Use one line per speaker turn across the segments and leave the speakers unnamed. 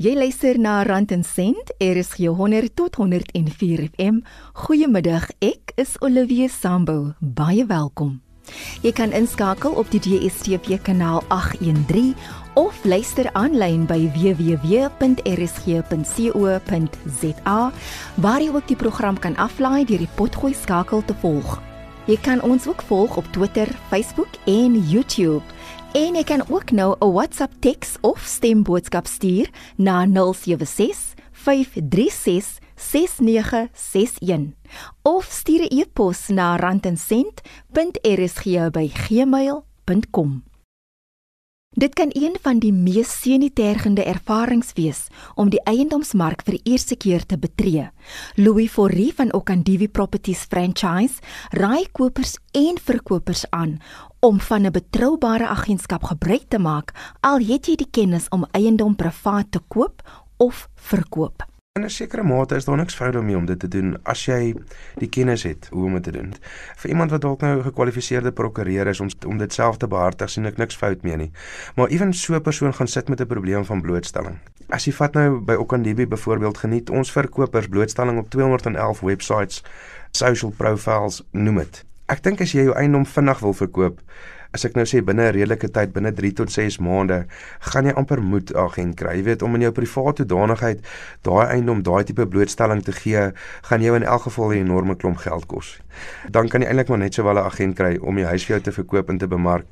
Jy luister na Rand en Sent, RSG 100 tot 104 FM. Goeiemiddag, ek is Olivia Sambu. Baie welkom. Jy kan inskakel op die DSTV kanaal 813 of luister aanlyn by www.rsg.co.za waar jy ook die program kan aflaai deur die potgooi skakel te volg. Jy kan ons ook volg op Twitter, Facebook en YouTube. En jy kan ook nou 'n WhatsApp teks of stemboodskap stuur na 076 536 6961 of stuur 'n e-pos na randencent.rsg@gmail.com. Dit kan een van die mees senitergende ervarings wees om die eiendomsmark vir die eerste keer te betree. Louis Forrie van Okandivi Properties Franchise raai kopers en verkopers aan om van 'n betroubare agentskap gebruik te maak al het jy die kennis om eiendom privaat te koop of verkoop.
In 'n sekere mate is daar niks fout daarmee om dit te doen as jy die kennis het hoe om dit te doen. Vir iemand wat dalk nou 'n gekwalifiseerde prokureur is om om dit self te behartig, sien ek niks fout mee nie. Maar ewen so 'n persoon gaan sit met 'n probleem van blootstelling. As jy vat nou by Okandibi byvoorbeeld geniet ons verkopers blootstelling op 211 websites, social profiles, noem dit. Ek dink as jy jou eiendom vinnig wil verkoop, as ek nou sê binne 'n redelike tyd binne 3 tot 6 maande, gaan jy amper moed agent kry. Jy weet om in jou private hoedanigheid daai eiendom, daai tipe blootstelling te gee, gaan jou in elk geval 'n enorme klomp geld kos. Dan kan jy eintlik maar net sowel 'n agent kry om jou huis vir jou te verkoop en te bemark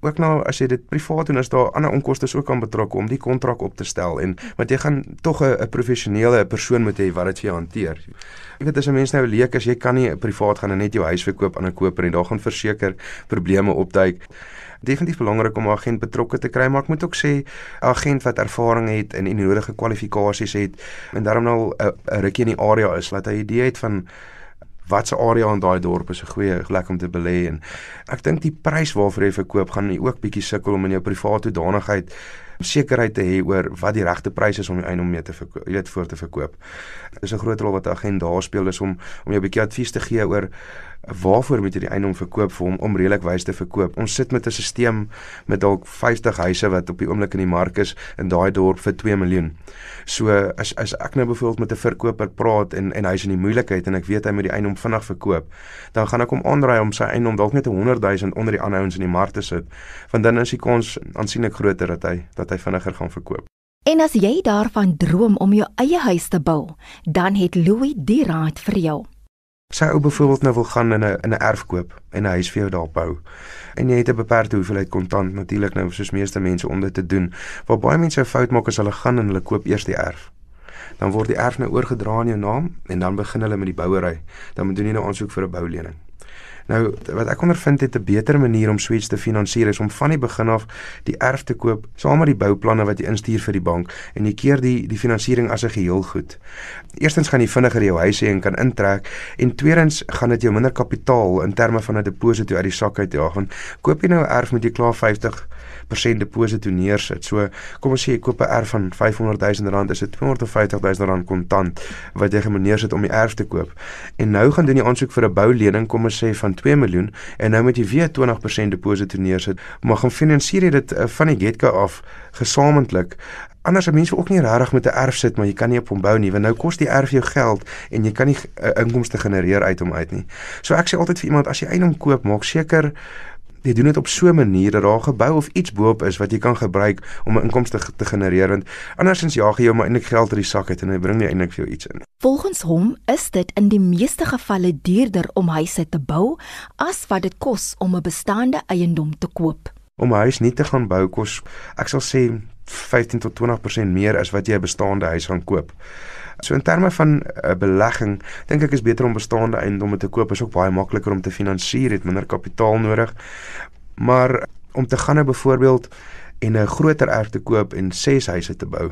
ook nou as jy dit privaat doen is daar ander onkoste ook aan betrokke om die kontrak op te stel en want jy gaan tog 'n professionele persoon moet hê wat dit vir jou hanteer. Jy weet as 'n mens nou leek as jy kan nie privaat gaan en net jou huis verkoop aan 'n koper en daar gaan verseker probleme opduik. Definitief belangrik om 'n agent betrokke te kry, maar ek moet ook sê 'n agent wat ervaring het en die nodige kwalifikasies het en daarom nou 'n rukkie in die area is, laat hy 'n idee het van watse area in daai dorp is 'n goeie plek om te belê en ek dink die prys waarvoor jy verkoop gaan jy ook bietjie sukkel om in jou private hoedanigheid sekerheid te hê oor wat die regte prys is om jou eiendom mee te verkoop, jy weet voor te verkoop. Dis 'n groot rol wat 'n agent daar speel is om om jou 'n bietjie advies te gee oor waarvoor moet jy die eiendom verkoop vir hom om redelik wys te verkoop. Ons sit met 'n stelsel met dalk 50 huise wat op die oomblik in die mark is in daai dorp vir 2 miljoen. So as as ek nou byvoorbeeld met 'n verkoper praat en en hy's in die moeilikheid en ek weet hy moet die eiendom vinnig verkoop, dan gaan ek hom aanraai om sy eiendom dalk net 'n 100 000 onder die ander ouens in die mark te sit, want dan is die kans aansienlik groter dat hy dat hy vinniger gaan verkoop.
En as jy daarvan droom om jou eie huis te bou, dan het Louis die raad vir jou.
Sy ou byvoorbeeld nou wil gaan in 'n in 'n erf koop en 'n huis vir jou daar bou. En jy het 'n beperkte hoeveelheid kontant natuurlik nou soos meeste mense om dit te doen. Waar baie mense 'n fout maak as hulle gaan en hulle koop eers die erf. Dan word die erf nou oorgedra in jou naam en dan begin hulle met die bouery. Dan moet jy nou aansoek vir 'n boulening. Nou wat ek ondervind het 'n beter manier om suits te finansier is om van die begin af die erf te koop saam met die bouplanne wat jy instuur vir die bank en jy keer die die finansiering as 'n geheel goed. Eerstens gaan jy vinniger jou huis hê en kan intrek en tweedens gaan dit jou minder kapitaal in terme van 'n deposito uit die sak uit jaag. Want koop jy nou 'n erf met jy klaar 50 50% deposito neersit. So kom ons sê jy koop 'n erf van 500 000 rand, is dit 250 000 rand kontant wat jy gemeneer sit om die erf te koop. En nou gaan doen jy aansoek vir 'n boulening, kom ons sê van 2 miljoen en nou moet jy weer 20% deposito neersit, maar gaan finansier jy dit uh, van die get-go af gesamentlik Anders as mense ook nie regtig met 'n erf sit maar jy kan nie op hom bou nie want nou kos die erf jou geld en jy kan nie uh, inkomste genereer uit hom uit nie. So ek sê altyd vir iemand as jy eiendom koop, maak seker jy doen dit op so 'n manier dat daar 'n gebou of iets bo-op is wat jy kan gebruik om 'n inkomste te genereer want andersins jaag jy jou maar eintlik geld uit die sak uit en hy bring nie eintlik vir jou iets in.
Volgens hom is dit in die meeste gevalle duurder om huise te bou as wat dit kos om 'n bestaande eiendom te koop.
Om 'n huis nie te gaan bou kos ek sal sê 15 tot 20% meer as wat jy 'n bestaande huis gaan koop. So in terme van 'n uh, belegging, dink ek is beter om bestaande eiendomme te koop, is ook baie makliker om te finansier, het minder kapitaal nodig. Maar om te gaan nou byvoorbeeld en 'n groter erf te koop en 6 huise te bou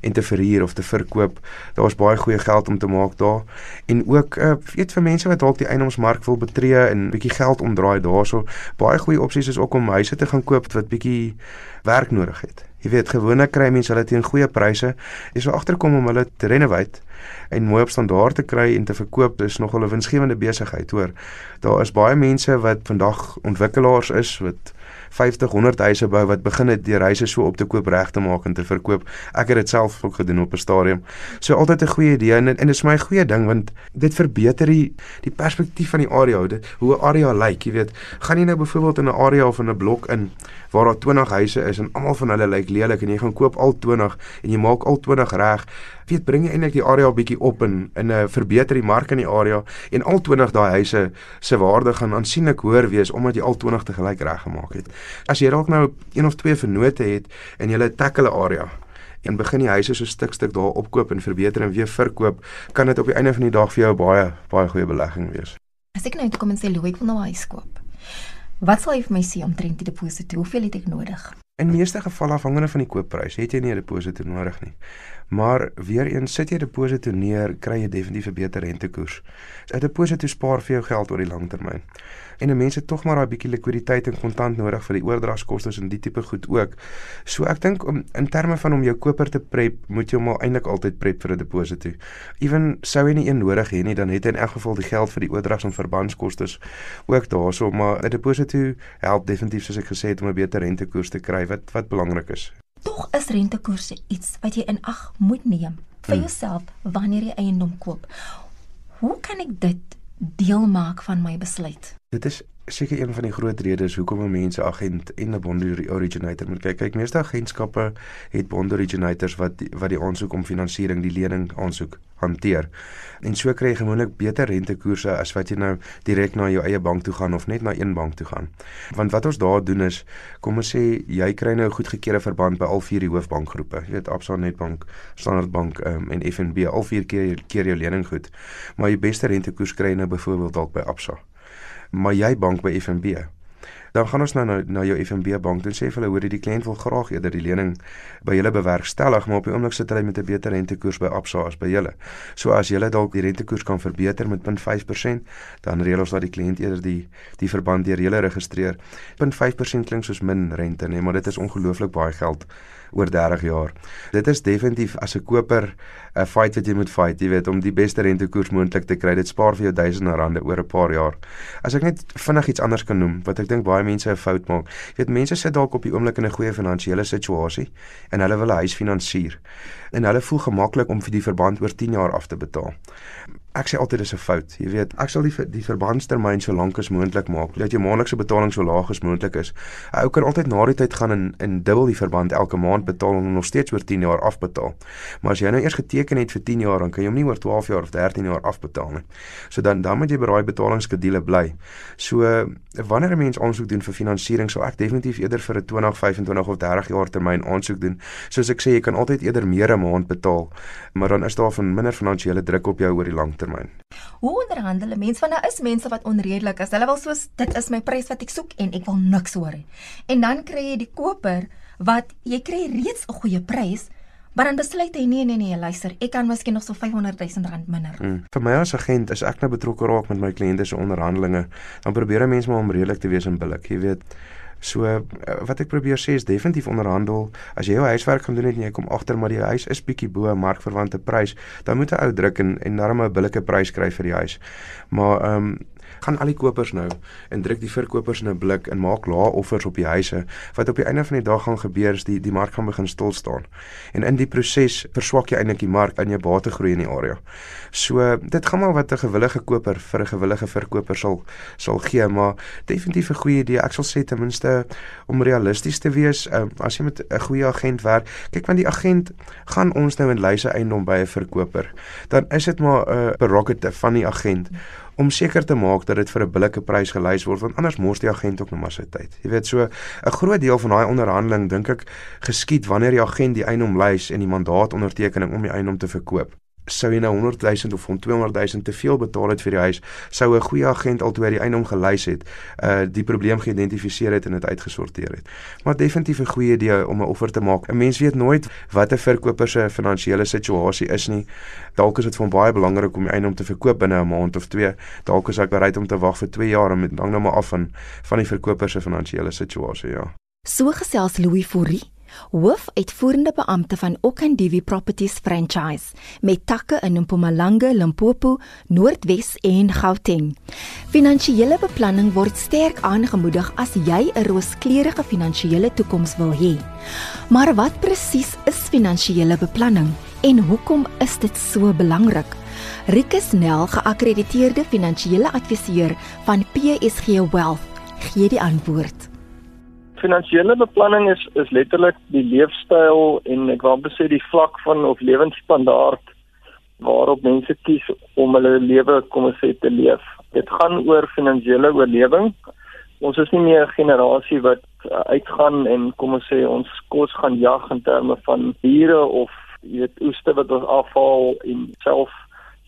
en te verhuur of te verkoop. Daar's baie goeie geld om te maak daar. En ook uh, weet vir mense wat dalk die eiendomsmark wil betree en bietjie geld omdraai daarso, baie goeie opsies is ook om huise te gaan koop wat bietjie werk nodig het. Jy weet gewoonlik kry mense hulle teen goeie pryse. Jy sou agterkom om hulle te renovate en mooi op standaard te kry en te verkoop. Dis nogal 'n winsgewende besigheid, hoor. Daar is baie mense wat vandag ontwikkelaars is wat 50 100 huise bou wat begin het deur huise so op te koop reg te maak en te verkoop. Ek het dit self ook gedoen op 'n stadium. So altyd 'n goeie idee en en dit is my goeie ding want dit verbeter die die perspektief van die area, dit, hoe 'n area lyk, jy weet. Gaan jy nou byvoorbeeld in 'n area of in 'n blok in waar daar 20 huise is en almal van hulle lyk lelik en jy gaan koop al 20 en jy maak al 20 reg weet bring jy eintlik die area bietjie op en in 'n uh, verbeter die mark in die area en al 20 daai huise se waarde gaan aansienlik hoër wees omdat jy al 20 te gelyk reggemaak het. As jy dalk nou een of twee vennote het en jy tackle 'n area en begin die huise so stuk stuk daar opkoop en verbeter en weer verkoop, kan dit op die einde van die dag vir jou baie baie goeie belegging wees.
As ek nou toe kom en sê Louis wil nou 'n huis koop. Wat sal jy vir my sê omtrent die deposito? Hoeveel het ek nodig?
In meeste gevalle afhangende van die koopprys, het jy nie 'n deposito nodig nie. Maar weer eens sit jy deposito neer, kry jy definitief 'n beter rentekoers. 'n Deposito spaar vir jou geld oor die lang termyn en 'n mens het tog maar daai bietjie likwiditeit en kontant nodig vir die oordragskoste en die tipe goed ook. So ek dink om in terme van om jou koper te prep, moet jy hom al eintlik altyd prep vir 'n deposito. Ewen sou jy nie een nodig hê nie, dan het jy in elk geval die geld vir die oordrags en verbandskoste ook daarso, maar 'n deposito help definitief soos ek gesê het om 'n beter rentekoers te kry wat wat belangrik is.
Tog is rentekoerse iets wat jy in ag moet neem vir hmm. jouself wanneer jy eiendom koop. Hoe kan ek dit deel maak van my besluit?
Dit is seker een van die groot redes hoekom 'n mens 'n agent en 'n bond originator moet kyk. Kyk, meeste agentskappe het bond originators wat die, wat die aansoek om finansiering, die lening aansoek hanteer. En so kry jy gewoonlik beter rentekoerse as wat jy nou direk na jou eie bank toe gaan of net na een bank toe gaan. Want wat ons daar doen is, kom ons sê jy kry nou 'n goedgekeurde verband by al vier die hoofbankgroepe. Jy weet Absa, Nedbank, Standard Bank um, en FNB, al vier keer keer jou lening goed. Maar jy beste rentekoers kry jy nou byvoorbeeld dalk by Absa maar jy bank by FNB. Dan gaan ons nou na na jou FNB bank en sê vir hulle hoor die kliënt wil graag eerder die lening by julle bewerkstellig, maar op die oomblik sit hulle met 'n beter rentekoers by Absa as by julle. So as julle dalk die rentekoers kan verbeter met 0.5%, dan reël ons dat die kliënt eerder die die verband deur julle registreer. 0.5% klink soos min rente, nee, maar dit is ongelooflik baie geld oor 30 jaar. Dit is definitief as 'n koper 'n fight wat jy moet fight, jy weet, om die beste rentekoers moontlik te kry. Dit spaar vir jou duisende rande oor 'n paar jaar. As ek net vinnig iets anders kan noem wat ek dink baie mense 'n fout maak. Jy weet, mense sit dalk op die oomblik in 'n goeie finansiële situasie en hulle wil 'n huis finansier. En hulle voel gemaklik om vir die verband oor 10 jaar af te betaal ek sê altyd dis 'n fout. Jy weet, ek sal die die verbandstermyn so lank as moontlik maak dat jou maandelikse betaling so laag as moontlik is. 'n Ou kan altyd na die tyd gaan en in dubbel die verband elke maand betaal en nog steeds oor 10 jaar afbetaal. Maar as jy nou eers geteken het vir 10 jaar, dan kan jy hom nie oor 12 jaar of 13 jaar afbetaal nie. So dan dan moet jy by daai betalingsskedule bly. So wanneer 'n mens aansoek doen vir finansiering, sal ek definitief eerder vir 'n 20, 25 of 30 jaar termyn aansoek doen. Soos ek sê, jy kan altyd eerder meer 'n maand betaal, maar dan is daar van minder finansiële druk op jou oor die lang termyn.
Hoe onderhandel mense want daar is mense wat onredelik is. Hulle wil soos dit is my prys wat ek soek en ek wil niks hoor nie. En dan kry jy die koper wat jy kry reeds 'n goeie prys. Maar dan besluit hy nee nee nee, luister, ek kan miskien nog so 500 000 rand minder.
Hmm. Vir my as agent is ek nou betrokke raak met my kliënte se onderhandelinge. Dan probeer mense maar om redelik te wees en billik, jy weet. So eh, wat ek probeer sê is definitief onderhandel. As jy jou huiswerk gaan doen en jy kom agter maar die huis is bietjie bo 'n markverwante prys, dan moet 'n ou druk en en darm 'n billike prys kry vir die huis. Maar ehm um, gaan al die kopers nou en druk die verkopers in 'n blik en maak lae offers op die huise wat op die einde van die dag gaan gebeur is die die mark gaan begin stil staan. En in die proses verswak jy eintlik die mark en jou bate groei in die area. So dit gaan maar wat 'n gewillige koper vir 'n gewillige verkoper sal sal gee, maar definitief 'n goeie idee. Ek sal sê ten minste om realisties te wees, uh, as jy met 'n goeie agent werk, kyk want die agent gaan ons nou in lyse eiendom by 'n verkoper. Dan is dit maar 'n uh, prerogative van die agent om seker te maak dat dit vir 'n billike prys gelys word want anders mors die agent ook nog maar sy tyd. Jy weet so 'n groot deel van daai onderhandeling dink ek geskied wanneer die agent die eiendom lys en die mandaat ondertekening om die eiendom te verkoop sou jy nou 100 000 of 200 000 te veel betaal het vir die huis, sou 'n goeie agent altoe die eiendom gelys het, uh die probleem geïdentifiseer het en dit uitgesorteer het. Maar definitief 'n goeie idee om 'n offer te maak. 'n Mens weet nooit wat 'n verkoper se finansiële situasie is nie. Dalk is dit vir hom baie belangrik om die eiendom te verkoop binne 'n maand of 2. Dalk is hy bereid om te wag vir 2 jaar en dit hang nou maar af van van die verkoper se finansiële situasie, ja.
So gesels Louis Fourie hoofuitvoerende beampte van Okandivi Properties Franchise met takke in Mpumalanga, Limpopo, Noordwes en Gauteng. Finansiële beplanning word sterk aangemoedig as jy 'n rooskleurige finansiële toekoms wil hê. Maar wat presies is finansiële beplanning en hoekom is dit so belangrik? Rikus Nel, geakkrediteerde finansiële adviseur van PSG Wealth, gee die antwoord.
Finansiële beplanning is is letterlik die leefstyl en ek wou sê die vlak van of lewensstandaard waarop mense kies om hulle lewe kom ons sê te leef. Dit gaan oor finansiële oorlewing. Ons is nie meer 'n generasie wat uh, uitgaan en kom ons sê ons kos gaan jag in terme van diere of jy weet oeste wat ons afhaal en self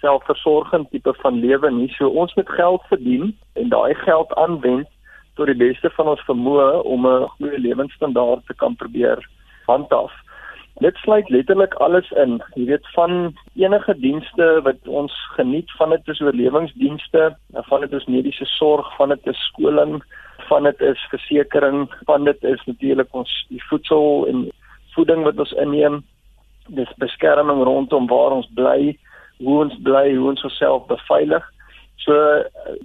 selfversorgend tipe van lewe nie. So ons moet geld verdien en daai geld aanwend tot die beste van ons vermoë om 'n goeie lewensstandaard te kan probeer handhaaf. Dit sluit letterlik alles in. Jy weet van enige dienste wat ons geniet, van dit is oorlewingsdienste, van dit is mediese sorg, van dit is skoling, van dit is versekerings, van dit is natuurlik ons die voedsel en voeding wat ons inneem. Dis beskerming rondom waar ons bly, hoe ons bly, hoe ons osself beveilig. So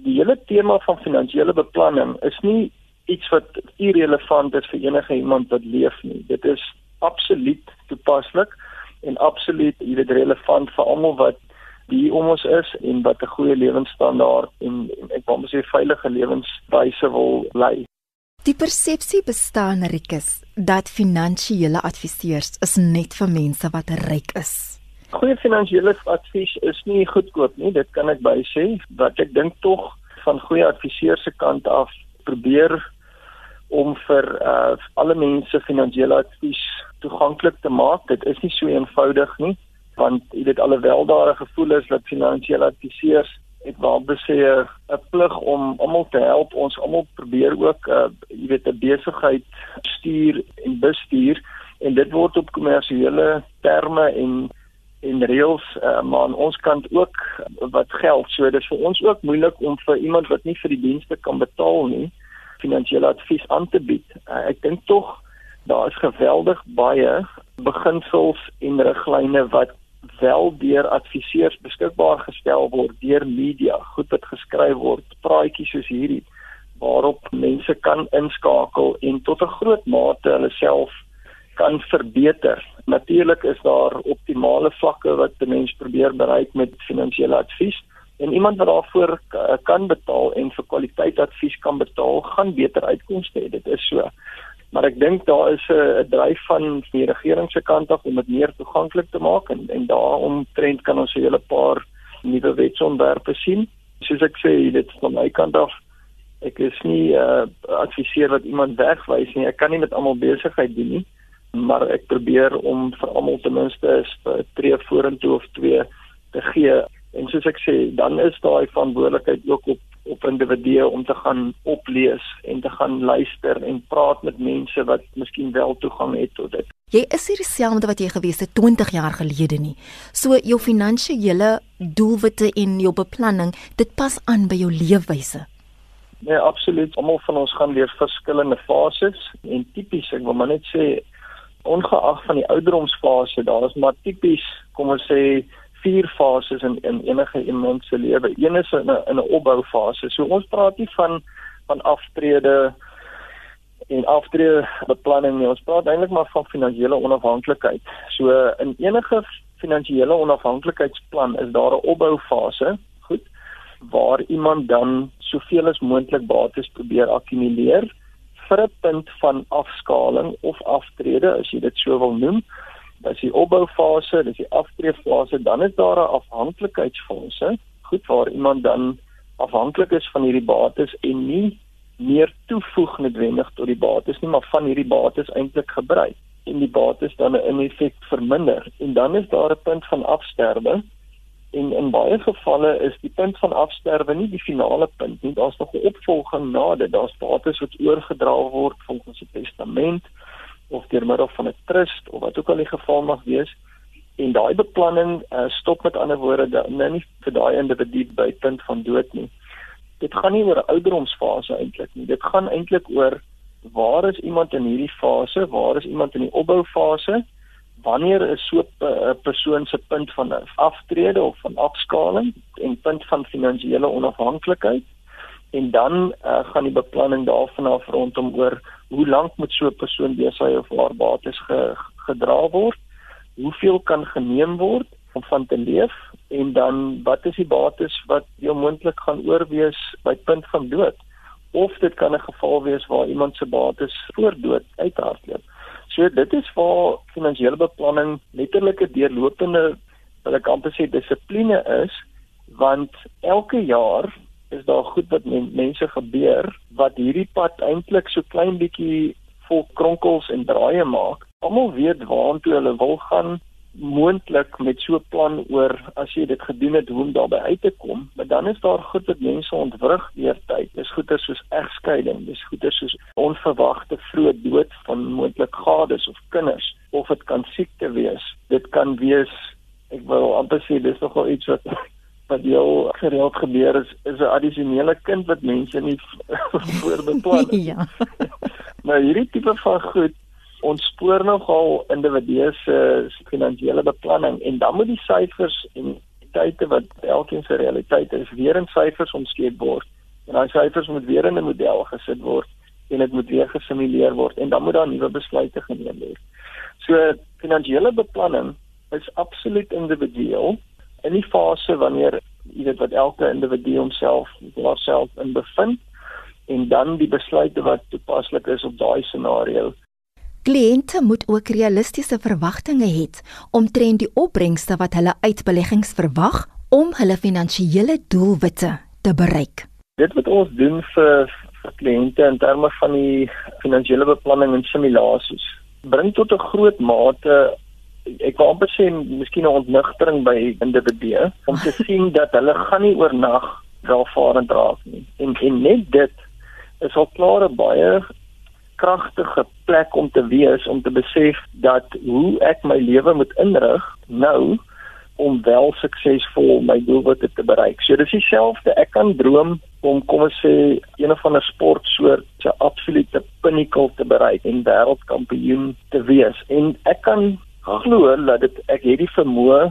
die hele tema van finansiële beplanning is nie iets wat irrelevant is vir enige iemand wat leef nie. Dit is absoluut toepaslik en absoluut jy weet relevant vir almal wat die om ons is en wat 'n goeie lewensstandaard en, en ek wou sê veilige lewenswyse wil lei.
Die persepsie bestaan Rikus dat finansiële adviseurs is net vir mense wat ryk is.
Goeie finansiële advies is nie goedkoop nie, dit kan ek by sê, wat ek dink tog van goeie adviseurs se kant af probeer om vir uh, alle mense finansiële advies toeganklik te maak. Dit is nie so eenvoudig nie, want jy weet alhoewel daar 'n gevoel is dat finansiële adviseurs het wel besê 'n plig om almal te help. Ons almal probeer ook uh, jy weet 'n besigheid stuur en bestuur en dit word op kommersiële terme en en reëls uh, maar aan ons kant ook wat geld. So dis vir ons ook moeilik om vir iemand wat nie vir die dienste kan betaal nie finansiële advies aan te bied. Uh, ek dink tog daar is geweldig baie beginsels en riglyne wat wel deur adviseurs beskikbaar gestel word deur media, goed wat geskryf word, praatjies soos hierdie waarop mense kan inskakel en tot 'n groot mate hulle self kan verbeter. Natuurlik is daar optimale vlakke wat 'n mens probeer bereik met finansiële advies en iemand wat daarvoor kan betaal en vir kwaliteit advies kan betaal, gaan beter uitkomste hê. Dit is so. Maar ek dink daar is 'n dryf van die regering se kant af om dit meer toeganklik te maak en en daarom trend kan ons 'n hele paar nuwe wetsontwerpe sien. Soos ek sê, dit van my kant af ek is nie uh, adviseur wat iemand wegwys nie. Ek kan nie met almal besigheid doen nie maar ek probeer om vir almal ten minste 'n tree vorentoe of twee te gee. En soos ek sê, dan is daai verantwoordelikheid ook op op individue om te gaan oplees en te gaan luister en praat met mense wat miskien wel toegang het tot dit.
Jy is hier dieselfde wat jy gewees het 20 jaar gelede nie. So jou finansiële doelwitte en jou beplanning, dit pas aan by jou leefwyse.
Nee, absoluut. Almal van ons gaan deur verskillende fases en tipies, ek wil maar net sê ongeag van die ouderdomsfase, daar is maar tipies, kom ons sê, vier fases in in enige iemand se lewe. Een is in 'n in 'n opboufase. So ons praat nie van van aftrede en aftrede beplanning nie. Ons praat eintlik maar van finansiële onafhanklikheid. So in enige finansiële onafhanklikheidsplan is daar 'n opboufase, goed, waar iemand dan soveel as moontlik bates probeer akkumuleer vir 'n punt van afskaling of aftrede as jy dit so wil noem. Dis die opboufase, dis die aftreefase, dan is daar 'n afhanklikheidsfase, goed waar iemand dan afhanklik is van hierdie bates en nie meer toevoeg noodwendig tot die bates nie, maar van hierdie bates eintlik gebruik en die bates dan in effek verminder. En dan is daar 'n punt van afsterwe En in baie gevalle is die punt van afsterwe nie die finale punt nie. Daar's nog 'n opvolging na dit. Daar's bates wat oorgedra word volgens 'n testament of deur middel van 'n trust of wat ook al die geval mag wees. En daai beplanning uh, stop met ander woorde nou nie vir daai individu by punt van dood nie. Dit gaan nie oor 'n ouderdomsfase eintlik nie. Dit gaan eintlik oor waar is iemand in hierdie fase? Waar is iemand in die opboufase? Wanneer is so 'n persoon se punt van aftrede of van afskaling en punt van finansiële onafhanklikheid? En dan uh, gaan die beplanning daarvan af rondom oor hoe lank moet so 'n persoon besig of haar bates ge, gedra word? Hoeveel kan geneem word om van te leef? En dan wat is die bates wat jou moontlik gaan oorwees by punt van dood? of dit kan 'n geval wees waar iemand se bates voor dood uithardloop. So dit is waar finansiële beplanning letterlik 'n deurlopende wil ek amper sê dissipline is want elke jaar is daar goed wat men, mense gebeur wat hierdie pad eintlik so klein bietjie vol kronkels en draaie maak. Almal weet waartoe hulle wil gaan moontlik met so 'n plan oor as jy dit gedoen het hoe om daarby uit te kom, maar dan is daar goed wat mense ontwrig deur tyd. Dis goeie soos egskeiding, dis goeie soos onverwagte vroeë dood van moontlik gades of kinders of dit kan siekte wees. Dit kan wees ek wil amper sê dis nogal iets wat wat jou gereeld gebeur is is 'n addisionele kind wat mense nie voorbeplan het. ja. nou hierdie tipe van goed ons spoor nogal individue se finansiële beplanning en dan moet die syfers en tye wat elkeen se realiteit is weer in syfers omskep word. En daai syfers moet weer in 'n model gesit word en dit moet weer gesimuleer word en dan moet daar nuwe besluite geneem word. So finansiële beplanning is absoluut individueel in die fase wanneer jy weet wat elke individu homself homself in bevind en dan die besluite wat toepaslik is op daai scenario
Kliënte moet ook realistiese verwagtinge hê omtrent die opbrengste wat hulle uit beleggings verwag om hulle finansiële doelwitte te bereik.
Dit wat ons doen vir, vir kliënte in terme van die finansiële beplanning en simulasies bring tot 'n groot mate ek kan amper sê miskien 'n ontnigtering by individue om te sien dat hulle gaan nie oornag welvarend raak nie. En en net dit is al klaar 'n baie kragtige plek om te wees om te besef dat hoe ek my lewe moet inrig nou om wel suksesvol my doelwitte te bereik. So dis dieselfde. Ek kan droom om kom ons sê een of ander sportsoort se absolute pinnacle te bereik en wêreldkampioen te wees. En ek kan glo dat dit ek het die vermoë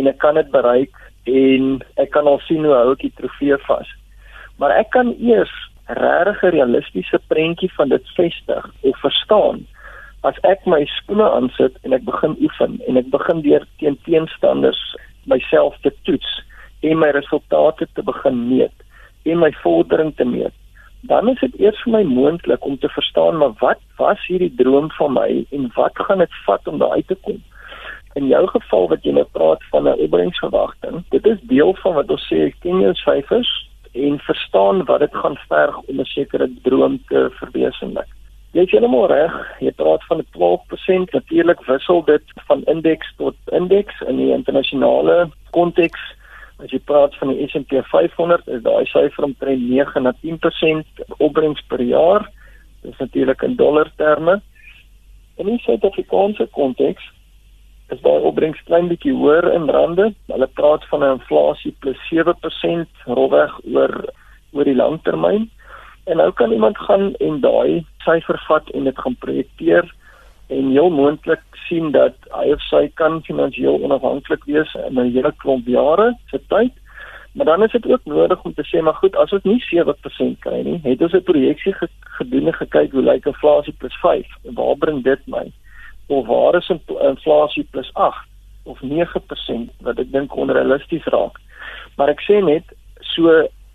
en ek kan dit bereik en ek kan al sien hoe hou ek die trofee vas. Maar ek kan eers regtig 'n realistiese prentjie van dit vestig of verstaan. As ek my skoene aansit en ek begin oefen en ek begin deur teen teenstanders myself te toets en my resultate te begin meet en my vordering te meet dan is dit eers vir my moontlik om te verstaan maar wat was hierdie droom van my en wat gaan dit vat om daar uit te kom. In jou geval wat jy nou praat van 'n opbrengsverwagting dit is deel van wat ons sê ken jou syfers en verstaan wat dit gaan verg om 'n sekere droom te verwesenlik. Jy is heeltemal reg, jy praat van 'n 12%, natuurlik wissel dit van indeks tot indeks in die internasionale konteks. As jy praat van die S&P 500, is daai syfer omtrent 9 na 10% opbrengs per jaar. Dit is natuurlik in dollar terme. In die Suid-Afrikaanse konteks is daai opbrengs klein bietjie hoër in rande. Hulle praat van 'n inflasie plus 7% rolweg oor oor die langtermyn. En nou kan iemand gaan en daai syfer vat en dit gaan projekteer en heel moontlik sien dat hy of sy kan finansiëel onafhanklik wees in 'n hele klomp jare se tyd. Maar dan is dit ook nodig om te sê maar goed, as ons nie 7% kry nie, het ons 'n projeksie gedoen en gekyk hoe lyk inflasie plus 5 en waar bring dit my? Of waar is inflasie plus 8 of 9% wat ek dink onrealisties raak. Maar ek sê net so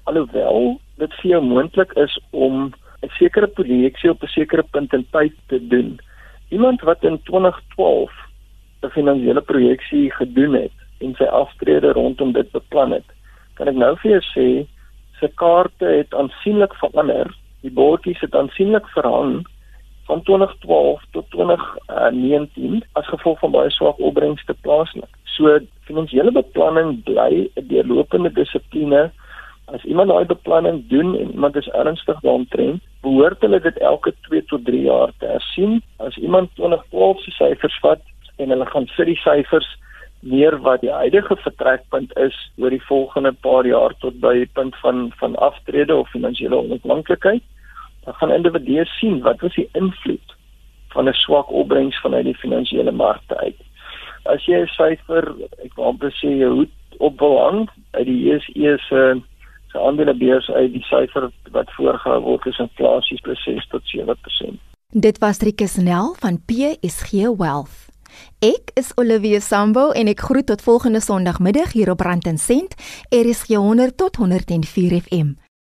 alhoewel dit vir jou moontlik is om 'n sekere projeksie op 'n sekere punt in tyd te doen. Iemand wat in 2012 'n finansiële projeksie gedoen het en sy aftrede rondom dit beplan het, kan ek nou vir jou sê sy kaarte het aansienlik verander. Die bordjies het aansienlik verhang van 2012 tot 2019 as gevolg van baie swak opbrengste plaaslik. So finansiële beplanning bly 'n deurlopende dissipline. As iemand daai beplanning doen en iemand is ernstig daaroor, behoort hulle dit elke 2 tot 3 jaar te hersien. As iemand 2012 se syfers vat en hulle gaan sit die syfers meer wat die huidige vertrekpunt is oor die volgende paar jaar tot by die punt van van aftrede of finansiële onafhanklikheid dan gaan individue sien wat was die invloed van 'n swak opbrengs vanuit die finansiële markte uit. As jy 'n syfer, ek wil amper sê jy hoed op wil hang uit die JSE se se aandelebeurs uit die syfer wat voorgehou word is inflasie presies tot 7%.
Dit was Rikus Nel van PSG Wealth. Ek is Olivia Sambo en ek groet tot volgende Sondagmiddag hier op Rand en Sent, RSG 100 tot 104 FM.